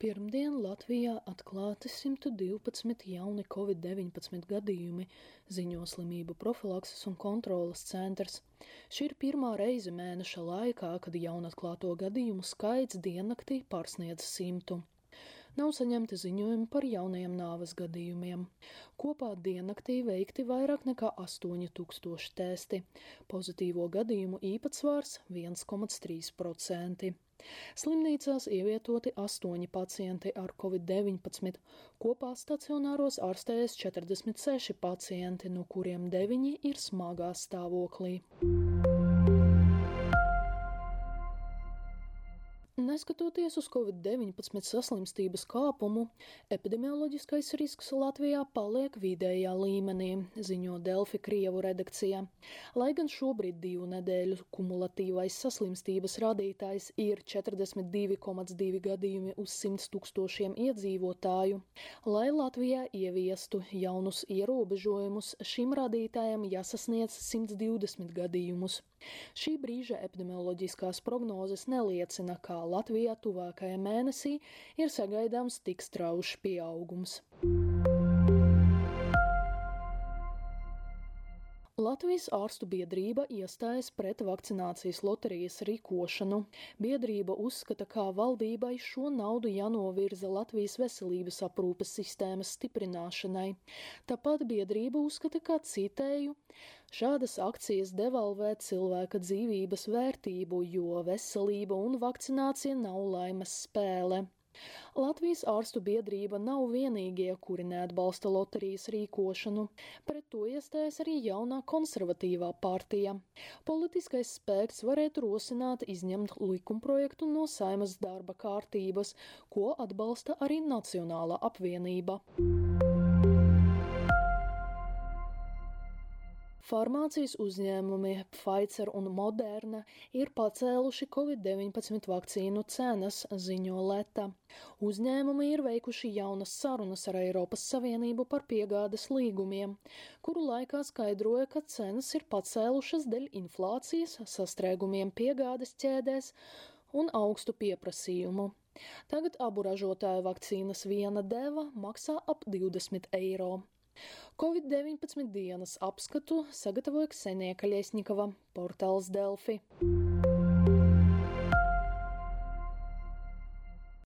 Pirmdien Latvijā atklāti 112 jauni covid-19 gadījumi, ziņo slimību profilakses un kontrolas centrs. Šī ir pirmā reize mēneša laikā, kad jaunatklāto gadījumu skaits diennaktī pārsniedz simtu. Nav saņemti ziņojumi par jaunajiem nāves gadījumiem. Kopā diennaktī veikti vairāk nekā 8000 testi. Pozitīvo gadījumu īpatsvars 1,3%. Slimnīcās ievietoti astoņi pacienti ar covid-19, kopā stacionāros ārstējas 46 pacienti, no kuriem deviņi ir smagā stāvoklī. Neskatoties uz covid-19 saslimstības kāpumu, epidemioloģiskais risks Latvijā paliek vidējā līmenī, ziņo Delfi Krievu redakcijā. Lai gan šobrīd divu nedēļu kumulatīvais saslimstības rādītājs ir 42,2 gadījumi uz 100 tūkstošiem iedzīvotāju, lai Latvijā ieviestu jaunus ierobežojumus, šim rādītājam jāsasniedz 120 gadījumus. Šī brīža epidemioloģiskās prognozes neliecina, kā Latvijā tuvākajā mēnesī ir sagaidāms tik straušs pieaugums. Latvijas ārstu biedrība iestājas pret vakcinācijas loterijas rīkošanu. Biedrība uzskata, ka valdībai šo naudu jānovirza Latvijas veselības aprūpes sistēmas stiprināšanai. Tāpat biedrība uzskata, ka citēju, šādas akcijas devalvē cilvēka dzīvības vērtību, jo veselība un vakcinācija nav laimes spēle. Latvijas ārstu biedrība nav vienīgie, kuri neatbalsta loterijas rīkošanu. Pret to iestājas arī jaunā konservatīvā partija. Politiskais spēks varētu rosināt izņemt likumprojektu no saimas darba kārtības, ko atbalsta arī Nacionālā apvienība. Farmācijas uzņēmumi Pfizer un Moderna ir pacēluši Covid-19 vakcīnu cenas, ziņo Leta. Uzņēmumi ir veikuši jaunas sarunas ar Eiropas Savienību par piegādes līgumiem, kuru laikā skaidroja, ka cenas ir pacēlušas dēļ inflācijas, sastrēgumiem piegādes ķēdēs un augstu pieprasījumu. Tagad abu ražotāju vakcīnas viena deva maksā ap 20 eiro. Covid-19 dienas apskatu sagatavoja Ksenija Kaļiesņikava, portāls Delfi.